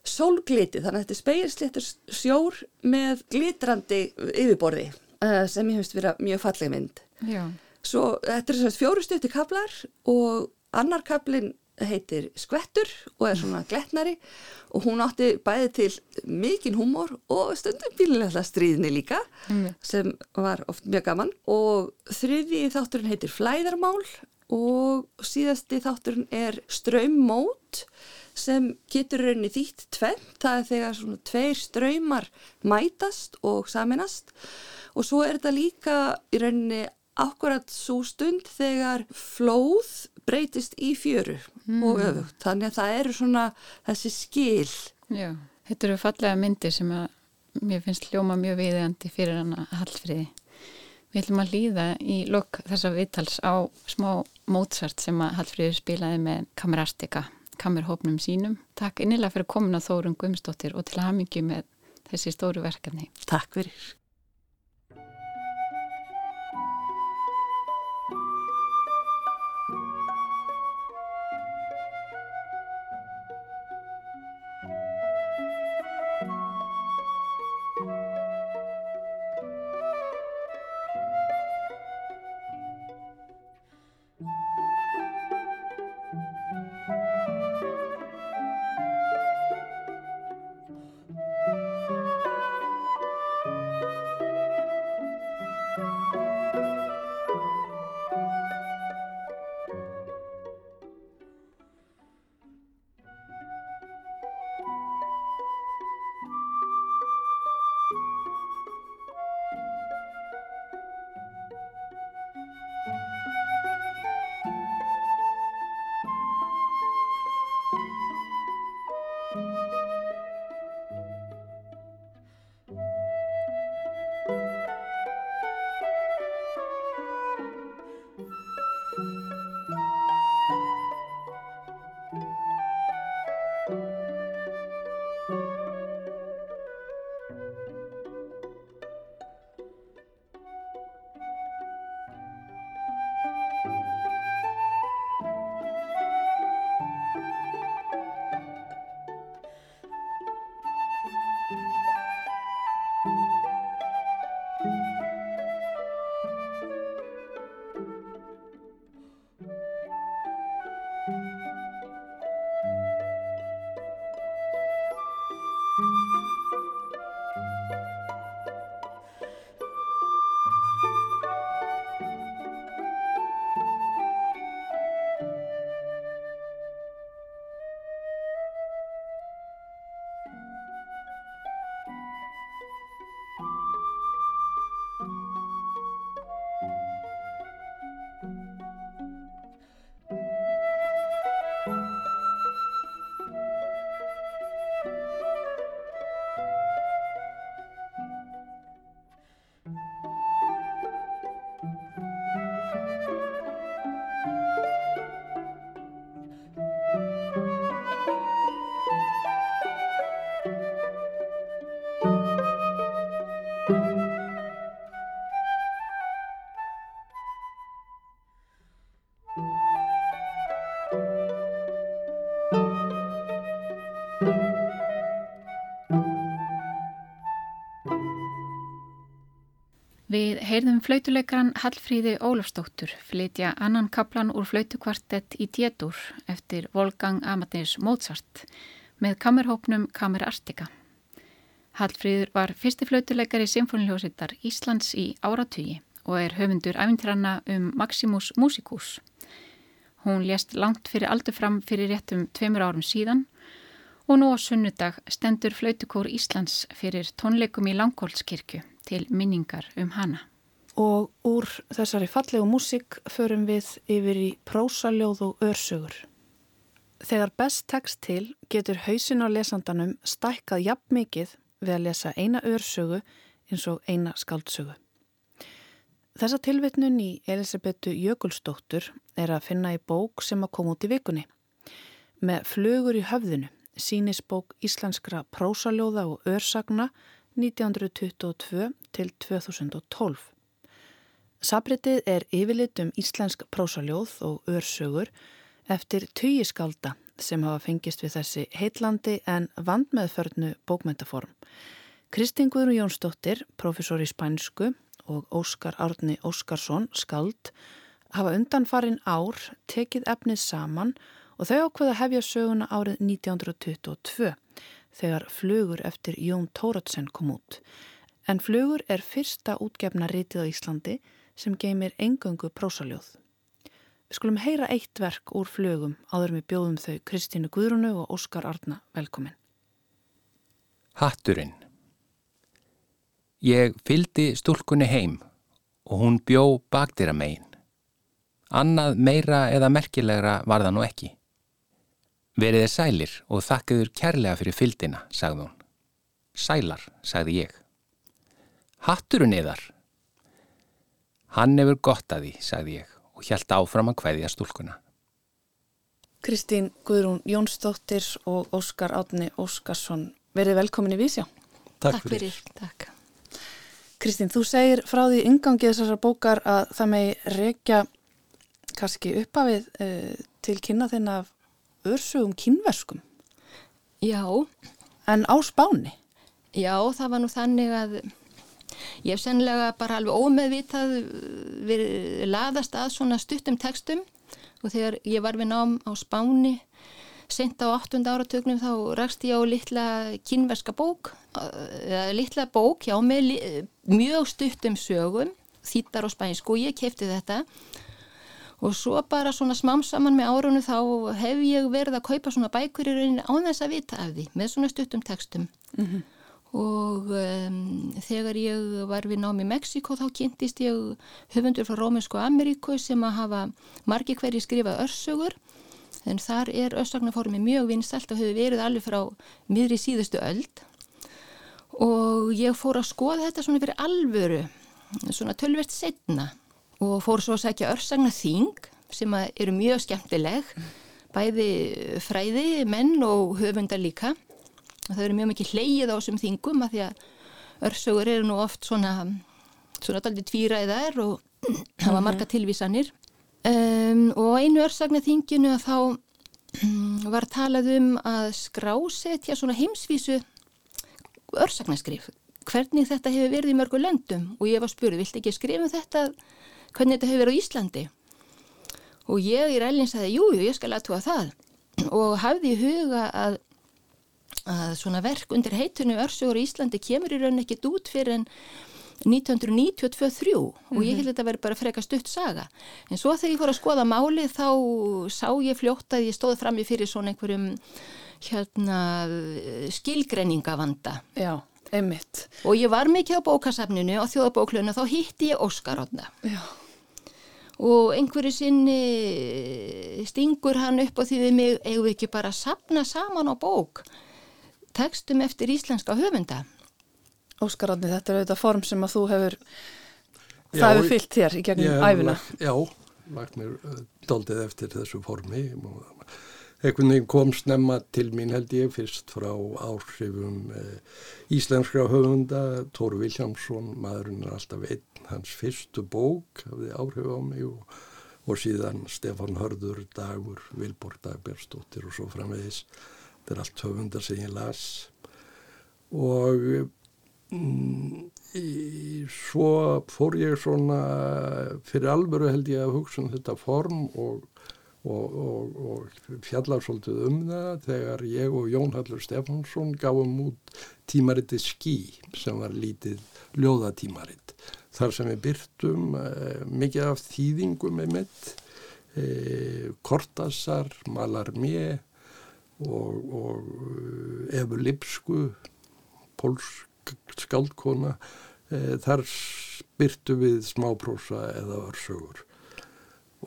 sólgliti, þannig að þetta er speilsléttur sjór með glitrandi yfirborði uh, sem ég hefist verið mjög falleg mynd. Já. Svo þetta er svona fjóru stutti kaplar og annar kaplinn heitir Skvettur og er svona gletnari og hún átti bæði til mikinn húmor og stundum bílilega stríðni líka mm. sem var oft mjög gaman og þriði þátturinn heitir Flæðarmál og síðasti þátturinn er Strömmót sem getur rauninni þýtt tvenn, það er þegar svona tveir ströymar mætast og saminast og svo er þetta líka í rauninni akkurat svo stund þegar flóð breytist í fjöru mm. og öfugt. Þannig að það eru svona þessi skil.
Já, þetta eru fallega myndir sem að mér finnst hljóma mjög viðeigandi fyrir hana Hallfríði. Við ætlum að líða í lok þessa viðtals á smá Mozart sem að Hallfríður spilaði með kamerastika, kamerhópnum sínum. Takk innilega fyrir komin að Þórun Guðmstóttir og til mikið með þessi stóru verkefni.
Takk fyrir.
Við heyrðum flautuleikaran Hallfríði Ólafstóttur flytja annan kaplan úr flautukvartett í Djetur eftir Volgang Amadeus Mozart með kamerhópnum Kamer Artika. Hallfríður var fyrsti flautuleikari Sinfoniljósittar Íslands í áratugi og er höfundur æfintranna um Maximus Musicus. Hún lést langt fyrir aldur fram fyrir réttum tveimur árum síðan og nú á sunnudag stendur flautukór Íslands fyrir tónleikum í Langkólskirkju til minningar um hana.
Og úr þessari fallegu músik förum við yfir í prósaljóð og örsögur. Þegar best tekst til getur hausin á lesandanum stækkað jafn mikið við að lesa eina örsögu eins og eina skaldsögu. Þessa tilvitnun í Elisabetu Jökulsdóttur er að finna í bók sem að koma út í vikunni. Með flugur í höfðinu sínis bók íslenskra prósaljóða og örsagna 1922 til 2012. Sabritið er yfirlit um íslensk prósaljóð og örsögur eftir tugiskalda sem hafa fengist við þessi heitlandi en vandmeðförnu bókmyndaform. Kristín Guðrún Jónsdóttir, professor í spænsku og Óskar Árni Óskarsson, skald, hafa undan farin ár tekið efnið saman og þau ákveða hefja söguna árið 1922 þegar flugur eftir Jón Tóratsen kom út. En flugur er fyrsta útgefna rítið á Íslandi sem geymir engöngu prósaljóð. Við skulum heyra eitt verk úr flugum áður með bjóðum þau Kristínu Guðrunu og Óskar Arna velkomin.
Hatturinn Ég fyldi stúlkunni heim og hún bjó bakdýra megin. Annað meira eða merkilegra var það nú ekki. Verið er sælir og þakkiður kærlega fyrir fyldina, sagði hún. Sælar, sagði ég. Hatturinn yðar. Hann hefur gott að því, sagði ég og hjælta áfram að hvaðja stúlkuna.
Kristín Guðrún Jónsdóttir og Óskar Átni Óskarsson verið velkomin í Vísjá.
Takk, Takk fyrir.
Takk.
Kristín, þú segir frá því yngangið þessar bókar að það megi rekja kannski uppafið uh, til kynna þinn af örsugum kynverskum.
Já.
En á spáni?
Já, það var nú þannig að Ég hef sennilega bara alveg ómeðvitað verið laðast að svona stuttum textum og þegar ég var við nám á Spáni sent á 8. áratögnum þá rækst ég á litla kynverska bók, eða litla bók, já, með mjög stuttum sögum, þýttar og spænsku og ég kefti þetta og svo bara svona smám saman með árunum þá hef ég verið að kaupa svona bækur í rauninni á þess að vita af því með svona stuttum textum. Mm -hmm og um, þegar ég var við námi í Mexiko þá kynntist ég höfundur frá Róminsku Ameríku sem að hafa margi hverji skrifað örsögur. En þar er örsagnaformi mjög vinstalt og hefur verið alveg frá miðri síðustu öld. Og ég fór að skoða þetta svona fyrir alvöru svona tölvert setna og fór svo að segja örsagna þing sem eru mjög skemmtileg. Bæði fræði, menn og höfundar líka. Það eru mjög mikið hleyið á þessum þingum að því að örsögur eru nú oft svona svona daldi tvíræðar og það var marga tilvísanir. Um, og einu örsagna þinginu að þá um, var talað um að skrásetja svona heimsvísu örsagnarskrif hvernig þetta hefur verið í mörgu löndum? Og ég var spurð, vilt ekki skrifa um þetta hvernig þetta hefur verið á Íslandi. Og ég í ræðlinn sagði, jújú, ég skal aðtúa það. Og hafði í huga að að svona verk undir heitinu Örsögur í Íslandi kemur í raun ekkit út fyrir en 1992-3 og ég mhm. held að þetta verði bara freka stutt saga. En svo þegar ég fór að skoða máli þá sá ég fljótt að ég stóð fram í fyrir svona einhverjum hérna skilgreiningavanda
Já, einmitt
og ég var mikið á bókasafninu á þjóðabóklunum þá hitti ég Óskar átna
Já
og einhverju sinni stingur hann upp á því við mig eigum við ekki bara að sapna saman á bók tekstum eftir íslenska höfunda.
Óskar Átni, þetta er auðvitað form sem að þú hefur, já, það hefur fyllt þér í gegnum æfina.
Já, lagt mér uh, doldið eftir þessu formi. Ekkert veginn kom snemma til mín held ég fyrst frá áhrifum uh, íslenskra höfunda, Tóru Viljámsson, maðurinn er alltaf einn, hans fyrstu bók hafði áhrif á mig og, og síðan Stefan Hörður, Dagur, Vilborg Dagbjörnsdóttir og svo framvegis. Þetta er allt höfundar sem ég las. Og mm, í, svo fór ég svona fyrir alvöru held ég að hugsa um þetta form og, og, og, og fjallar svolítið um það þegar ég og Jón Hallur Stefánsson gáum út tímariti Skí sem var lítið ljóðatímarit þar sem við byrtum eh, mikið af þýðingum með mitt eh, Kortasar, Malarmé og, og eh, Efu Lipsku pólsk skaldkona e, þar spyrtu við smáprósa eða örsögur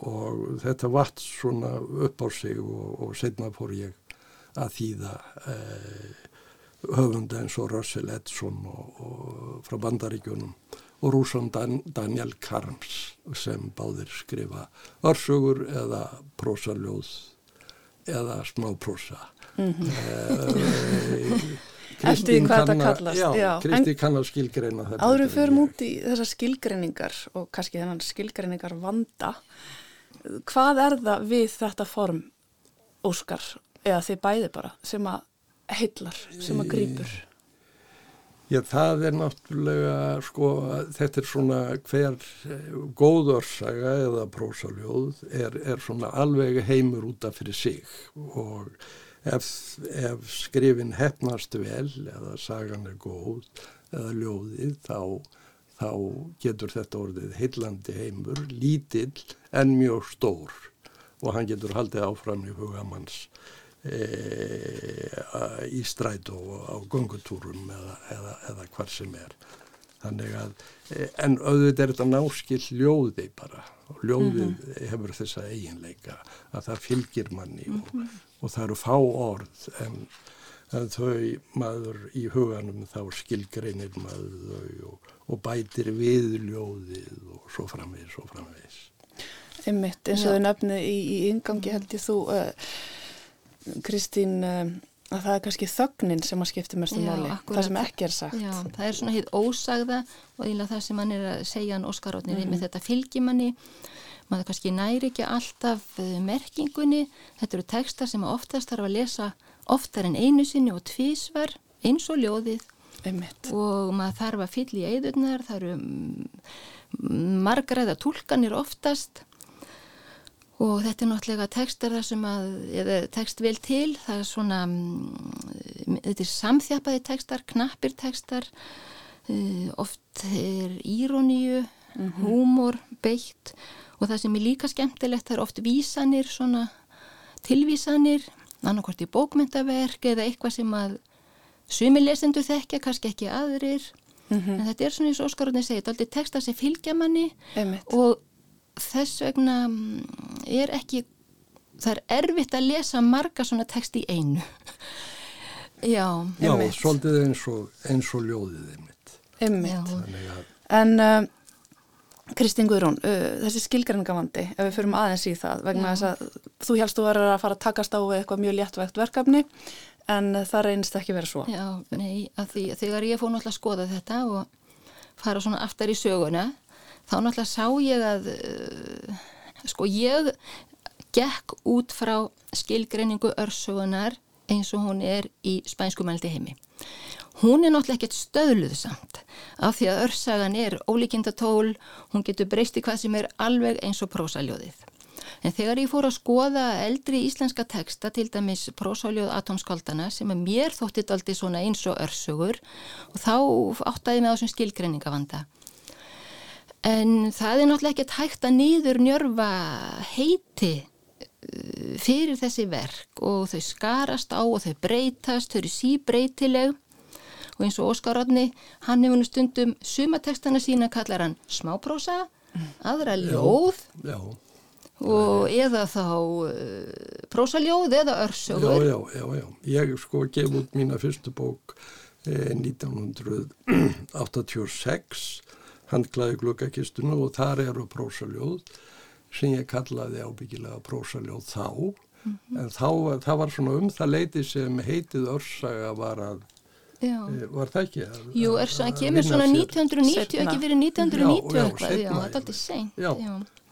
og þetta vatt svona upp á sig og, og setna fór ég að þýða e, höfunda eins og Russell Edson og, og frá bandaríkjunum og Rúsan Dan Daniel Karms sem báðir skrifa örsögur eða prósaljóð eða smáprósa. Mm -hmm.
Kallast.
Já, já. Kristi kann að skilgreina þetta.
Áður út í þessar skilgreiningar og kannski þennan skilgreiningar vanda, hvað er það við þetta form, Óskar, eða þið bæði bara, sem að heillar, sem að grýpur?
Já, það er náttúrulega, sko, þetta er svona hver góðorsaga eða prósaljóð er, er svona alveg heimur útaf fyrir sig og ef, ef skrifin hefnast vel eða sagan er góð eða ljóðið þá, þá getur þetta orðið heillandi heimur, lítill en mjög stór og hann getur haldið áfram í hugamanns e, í stræt og á gungutúrum eða, eða, eða hvar sem er. Þannig að, e, en auðvitað er þetta náskill ljóði bara og ljóðið mm -hmm. hefur þessa eiginleika að það fylgir manni mm -hmm. og, og það eru fá orð en, en þau maður í huganum þá skilgreinir maður þau og, og bætir við ljóðið og svo framvegis, svo framvegis.
Einmitt, eins og þau nefnið í, í yngangi held ég þú uh, Kristín eh, að það er kannski þögnin sem að skipta mestu máli, það sem ekki er sagt.
Já, það er svona hitt ósagða og íla það sem hann er að segja hann Óskarótnir mm -hmm. með þetta fylgimanni, maður kannski næri ekki alltaf eh, merkingunni, þetta eru textar sem oftast þarf að lesa oftar en einu sinni og tvísvar eins og ljóðið.
Einmitt.
og maður þarf að fylla í eðurnar, það eru mm, margræða tólkanir oftast. Og þetta er náttúrulega tekstar þar sem að, eða tekst vel til, það er svona, um, þetta er samþjapaði tekstar, knappir tekstar, uh, oft er íróníu, mm -hmm. húmor, beitt. Og það sem er líka skemmtilegt, það er oft vísanir, svona tilvísanir, annarkort í bókmyndaverk eða eitthvað sem að sumilesendu þekkja, kannski ekki aðrir, mm -hmm. en þetta er svona eins og Óskarurni segið, þetta er aldrei tekstar sem fylgja manni
Einmitt.
og þess vegna mm, er ekki það er erfitt að lesa marga svona text í einu já,
já svolítið eins og, eins og ljóðið einmitt,
einmitt. en uh, Kristín Guðrún uh, þessi skilgrængavandi, ef við förum aðeins í það vegna þess að þú helst þú verður að fara að takast á eitthvað mjög léttvægt verkefni en það reynist ekki verið svo
Já, nei, því, þegar ég fór náttúrulega að skoða þetta og fara svona aftar í söguna þá náttúrulega sá ég að uh, sko ég gekk út frá skilgreiningu örsögunar eins og hún er í spænskumældi heimi. Hún er náttúrulega ekkert stöðluð samt af því að örsagan er ólíkindatól, hún getur breyst í hvað sem er alveg eins og prósaljóðið. En þegar ég fór að skoða eldri íslenska teksta, til dæmis prósaljóð atomskaldana sem er mér þóttið aldrei svona eins og örsögur og þá áttaði á þessum skilgreiningavanda. En það er náttúrulega ekkert hægt að nýður njörfa heiti uh, fyrir þessi verk og þau skarast á og þau breytast, þau eru síbreytileg og eins og Óskar Rodni, hann hefur nú stundum sumatekstana sína kallar hann smáprósa, aðra ljóð
já, já.
og eða þá uh, prósaljóð eða örsögur.
Já, já, já, ég sko gef út mína fyrstu bók eh, 1986 handklaði glukkakistuna og þar eru prósaljóð sem ég kallaði ábyggilega prósaljóð þá mm -hmm. en þá, það var svona um það leiti sem heitið örsaga var að e, var það ekki? Að,
Jú, örsaga kemur svona 1990 setna. ekki fyrir 1990 já, já, já, það er alltaf seint.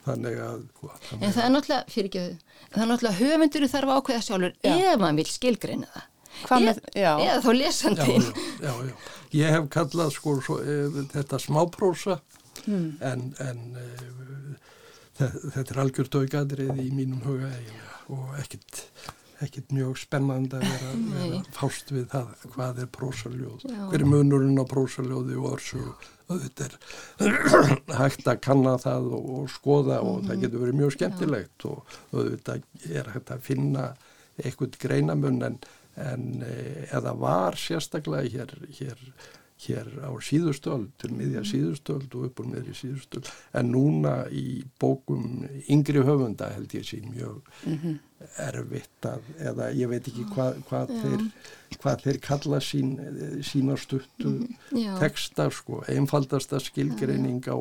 Þannig að
þannig en það er náttúrulega, fyrir ekki það er náttúrulega höfundur þarf að ákveða sjálfur ef maður vil skilgreina það. Með, eða þá lesandin
já, já, já. ég hef kallað sko svo, e, þetta smáprósa hmm. en, en e, þetta er algjör dögadrið í mínum huga og ekkit, ekkit mjög spennand að vera, vera fást við það hvað er prósaljóð hver er munurinn á prósaljóði og orsu þetta er hægt að kanna það og, og skoða og mm. það hmm. getur verið mjög skemmtilegt og þetta er hægt að finna eitthvað greinamun en en eh, eða var sérstaklega hér, hér hér á síðustöld, til miðja síðustöld og upp og meðri síðustöld. En núna í bókum yngri höfunda held ég sín mjög mm -hmm. erfitt að, eða ég veit ekki hvað, hvað, þeir, hvað þeir kalla sín, sína stuttu mm -hmm. texta sko, einfaldasta skilgreining á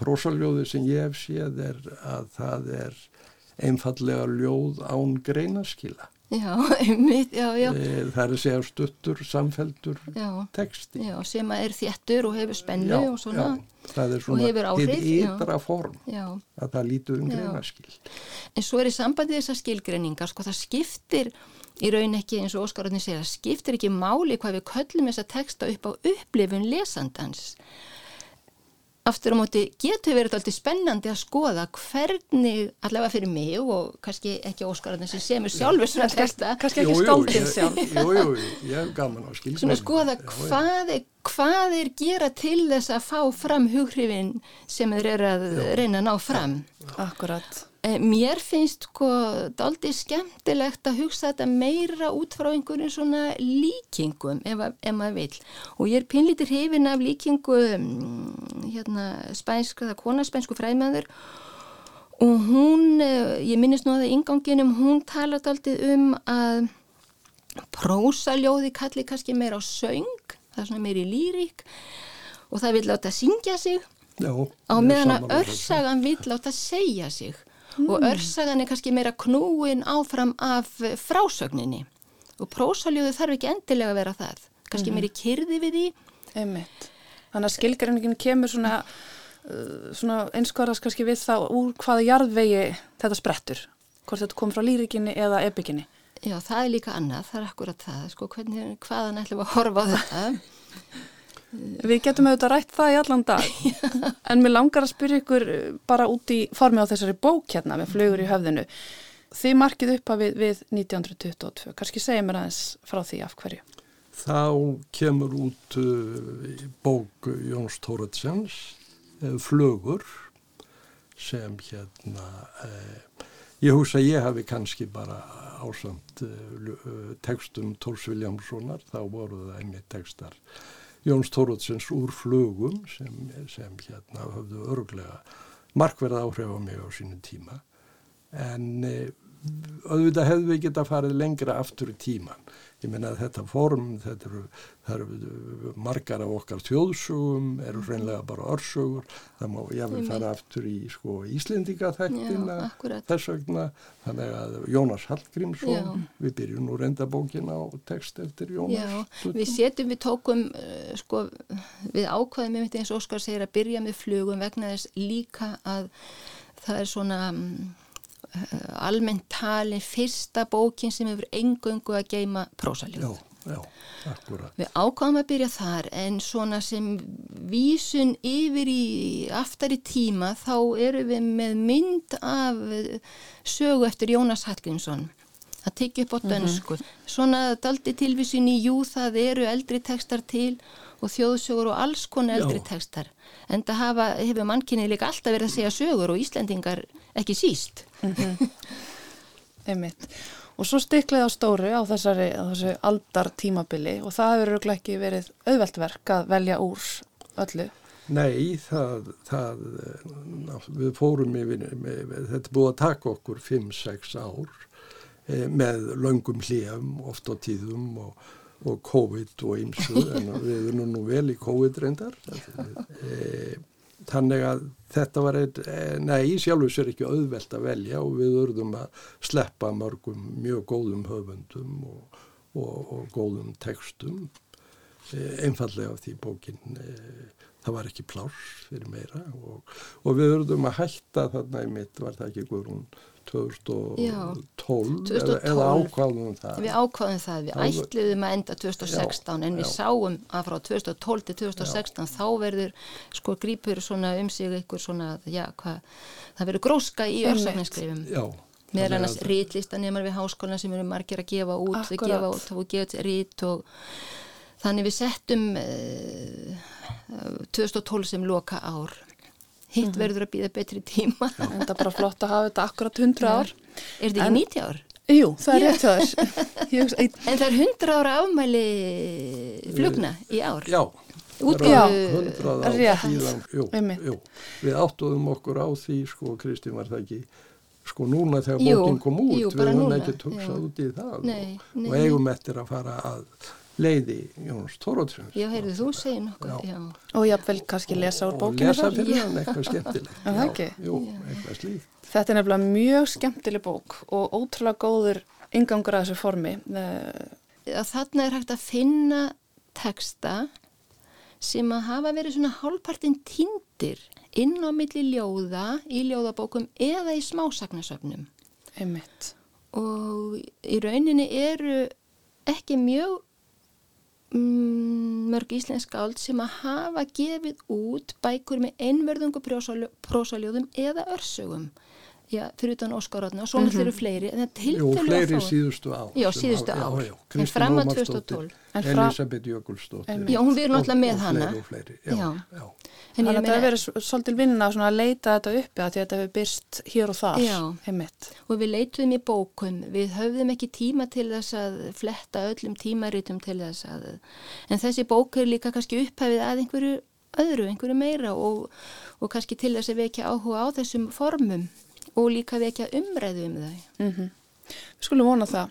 prósaljóði sem ég hef séð er að það er einfallega ljóð án greinaskila
Já, einmitt, já, já.
Eh, það er að segja stuttur, samfeldur já, texti.
Já, sem er þéttur og hefur spennu og svona. Já,
það er svona til ytra form að það lítur um greinaskil.
En svo er í sambandi þessar skilgreiningar, sko það skiptir í raun ekki eins og Óskararni segja, það skiptir ekki máli hvað við köllum þessa texta upp á upplifun lesandans aftur á móti getur verið alltaf spennandi að skoða hvernig, allavega fyrir mig og kannski ekki Óskararinn sem semur sjálfur svona texta.
Kannski ekki skáldin sjálf.
Jú, jú, ég hef gaman á skilgreinum.
Svona skoða hvað er, hvað er gera til þess að fá fram hughrifin sem þeir eru að já. reyna að ná fram.
Akkurat.
Eh, mér finnst sko aldrei skemmtilegt að hugsa þetta meira út frá einhverjum svona líkingum ef, ef maður vil og ég er pinlítir hefin af líkingu mm, hérna spænsk, það er konaspænsku fræðmæður og hún, eh, ég minnist nú að það inganginum, hún talat aldrei um að prósaljóði kalli kannski meira á söng, það er svona meiri lírik og það vil láta syngja sig. Já, á meðan að örsagan vil láta segja sig mm. og örsagan er kannski meira knúin áfram af frásögninni. Og prósaljóðu þarf ekki endilega að vera það. Kannski mm. meiri kyrði við því.
Einmitt. Þannig að skilgreiningin kemur svona, uh, svona einskvarast kannski við þá úr hvaða jarðvegi þetta sprettur. Hvort þetta kom frá lírikinni eða epikinni.
Já, það er líka annað, það er akkurat það. Sko, hvernig, hvaðan ætlum að horfa á þetta
Við getum auðvitað rætt það í allan dag en mér langar að spyrja ykkur bara út í formi á þessari bók hérna með flugur í höfðinu. Þið markið upp að við, við 1922, kannski segja mér aðeins frá því af hverju.
Þá kemur út uh, bók Jóns Tóratsjans, uh, Flugur, sem hérna, uh, ég hús að ég hafi kannski bara ásamt textum Tórs Viljámssonar, þá voru það einmitt textar Jóns Tórótsins úr flugum sem, sem hérna höfðu örglega markverða áhrif á mig á sínum tíma. En e, auðvitað hefðu við geta farið lengra aftur í tíman ég menna að þetta form, þetta eru, eru margar af okkar þjóðsugum, eru reynlega bara örsögur, það má jáfnvel fara aftur í sko Íslendingaþættina þess vegna, þannig að Jónas Hallgrímsson, Já. við byrjum nú reyndabókina á text eftir Jónas.
Já, við setjum, við tókum uh, sko, við ákvaðum eins og Óskar segir að byrja með flugum vegna þess líka að það er svona Eh, almennt talin fyrsta bókin sem hefur engöngu að geima prósaljóð.
Já, akkurat.
Við ákváðum að byrja þar en svona sem vísun yfir í aftar í tíma þá eru við með mynd af sögu eftir Jónas Hallgrímsson að tekja upp á mhm. dönsku. Mm -hmm. Svona daldi tilvísin í jú það eru eldri tekstar til og þjóðsögur og alls konar eldri Já. tekstar. En það hafa, hefur mannkynnið líka alltaf verið að segja sögur og Íslendingar ekki síst. Mm -hmm.
Einmitt. Og svo stiklið á stóru á þessari, á þessari aldar tímabili og það hefur ekki verið auðveltverk að velja úr öllu.
Nei, það, það við fórum yfir, þetta búið að taka okkur 5-6 ár e, með löngum hljöfum, oft á tíðum og, og COVID og ymsu, en við erum nú vel í COVID reyndar. E, þannig að þetta var eitt, eh, nei, sjálfur sér ekki auðvelt að velja og við örðum að sleppa mörgum mjög góðum höfundum og, og, og góðum textum eh, einfallega af því bókinn eh, það var ekki pláss fyrir meira og, og við örðum að hætta þarna í mitt var það ekki Guðrún 2012 eða, eða ákváðum það.
Við ákváðum það, við ætluðum að enda 2016 já, en við já. sáum að frá 2012 til 2016 já. þá verður sko grípur svona um sig eitthvað svona, já hvað það verður gróska í örsaknarskrifum meðal annars rítlistanemar við háskólan sem eru margir að gefa út Akkurat. við gefa út og gefa rít og þannig við settum uh, eh, 2012 sem loka ár hitt mm -hmm. verður að býða betri tíma.
En það er bara flott að hafa þetta akkurat 100 ár.
Er þetta ekki 90 ár?
Jú, það er rétt þar
En það er 100 ára afmæli flugna í ár.
Já, jú. við áttuðum okkur á því sko Kristín var það ekki? Sko núna þegar
Jú,
bókin kom út
jú,
við höfum tugsað
já.
út í það.
Nei,
og,
nei,
og eigum eftir að fara að leiði Jóns Tórótsins
Já, heyrðu, þú segir nokkuð,
Já.
já.
Og jáfnvel kannski lesa úr
og
bókinu
lesa fyrir hann eitthvað skemmtilegt
Er?
Já, jú, eitthvað slíkt
Þetta er nefnilega mjög skemmtileg bók og ótrúlega góður ingangur að þessu formi. Eh,
Að þarna er hægt að finna texta sem að hafa verið svona hálfpartinn tindir inn á milli ljóða, í ljóðabókum eða í smásagnasöfnum.
Einmitt.
og í rauninni eru ekki mjög mörg íslensk áld sem að hafa gefið út bækur með einverðungu prósaljóðum eða örsögum já, fyrir utan Óskaráðna og svo náttúrulega eru fleiri en það
Jú, fleiri síðustu ár
Já, síðustu
hafa-
ár.
já, já,
En fram að
Ómarsdóttir,
2012.
En fra-
Elisabeth Jökulsdóttir.
Já, hún verður náttúrulega með hana.
og fleiri, og fleiri, já,
Já.
Þannig að þetta s- svolítil vinna svona að leita þetta uppi að því að þetta hefur byrst hér og þar.
Já.
Einmitt.
og við leituðum í bókum, við höfðum ekki tíma til þess að fletta öllum tímaritum til þess að, en þessi bók er líka kannski upphæfið að einhverju öðru, einhverju meira og, og kannski til þess að vekja áhuga á þessum formum og líka vekja umræðu um þau.
Mm Við skulum vona það.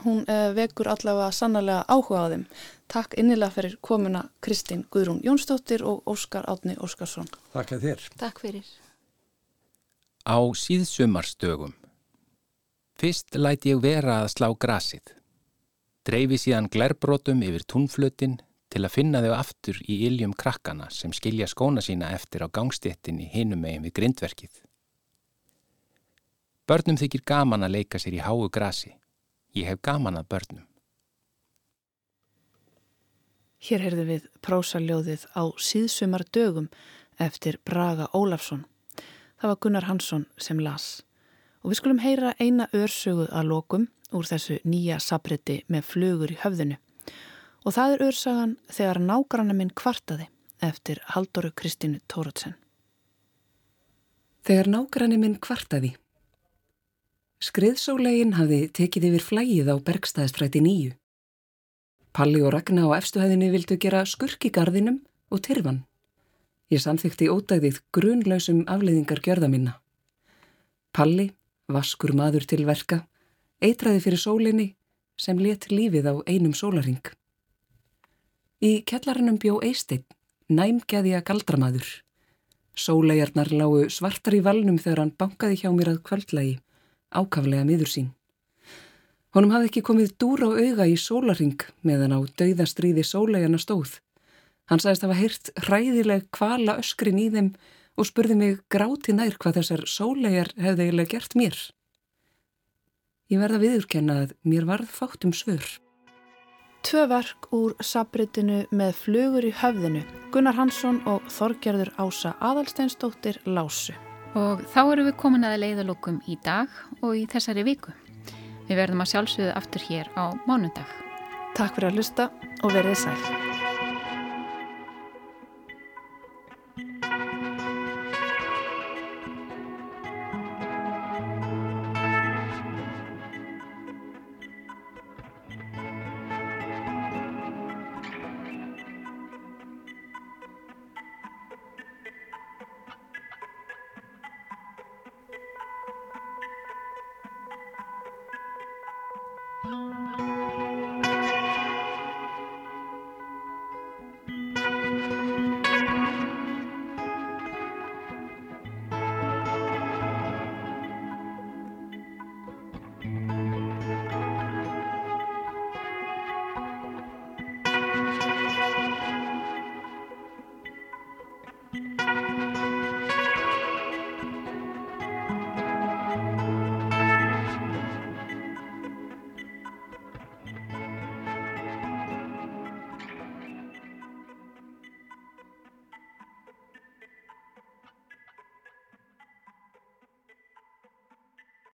Hún uh, vekur allavega sannlega áhuga á þeim. Takk innilega fyrir komuna Kristín Guðrún Jónsdóttir og Óskar Átni Óskarsson.
Þakka þér
Takk fyrir.
Á síðsumarstögum. Fyrst læt ég vera að slá grasið. Dreifi síðan glerbrotum yfir túnflutin til að finna þau aftur í iljum krakkana sem skilja skóna sína eftir á gangstéttinni hinum megin við grindverkið. Börnum þykir gaman að leika sér í háu grasi. Ég hef gaman að börnum.
Hér heyrðum við prósaljóðið á síðsumar dögum eftir Braga Ólafsson. Það var Gunnar Hansson sem las. Og við skulum heyra eina örsögu að lokum úr þessu nýja sabriti með flugur í höfðinu. Og það er örsagan þegar nágranna minn kvartaði eftir Haldoru Kristínu Tóratsen.
Þegar nágranni minn kvartaði. Skriðsólegin hafði tekið yfir flægið á Bergstæðstræti nýju. Palli og Ragnar á efstuhæðinni vildu gera skurk í gardinum og tyrfan. Ég samþykti ódæðið grunlausum afleiðingar gjörða minna. Palli, vaskur maður til verka, eitraði fyrir sólinni sem let lífið á einum sólaring. Í kjallarannum bjó Eisteinn, næmgeðja galdramaður. Sólegarnar lágu svartar í valnum þegar hann bankaði hjá mér að kvöldlægi, ákaflega miður sín. Honum hafði ekki komið dúr á auga í sólaring meðan á dauðastríði sólegarna stóð. Hann sagðist hafa heyrt hræðileg kvala öskrin í þeim og spurði mig gráti nær hvað þessar sólegar hefði eiginlega gert mér. Ég verða viðurkenna að mér varð fátt um svör.
Tvö verk úr sabritinu með flugur í höfðinu, Gunnar Hansson og Þorgerður Ása Adalsteinsdóttir Lásu.
Og þá erum við komin að leiðalokum í dag og í þessari viku. Við verðum að sjálfsögðu aftur hér á mánudag.
Takk fyrir að hlusta og verðið sæl.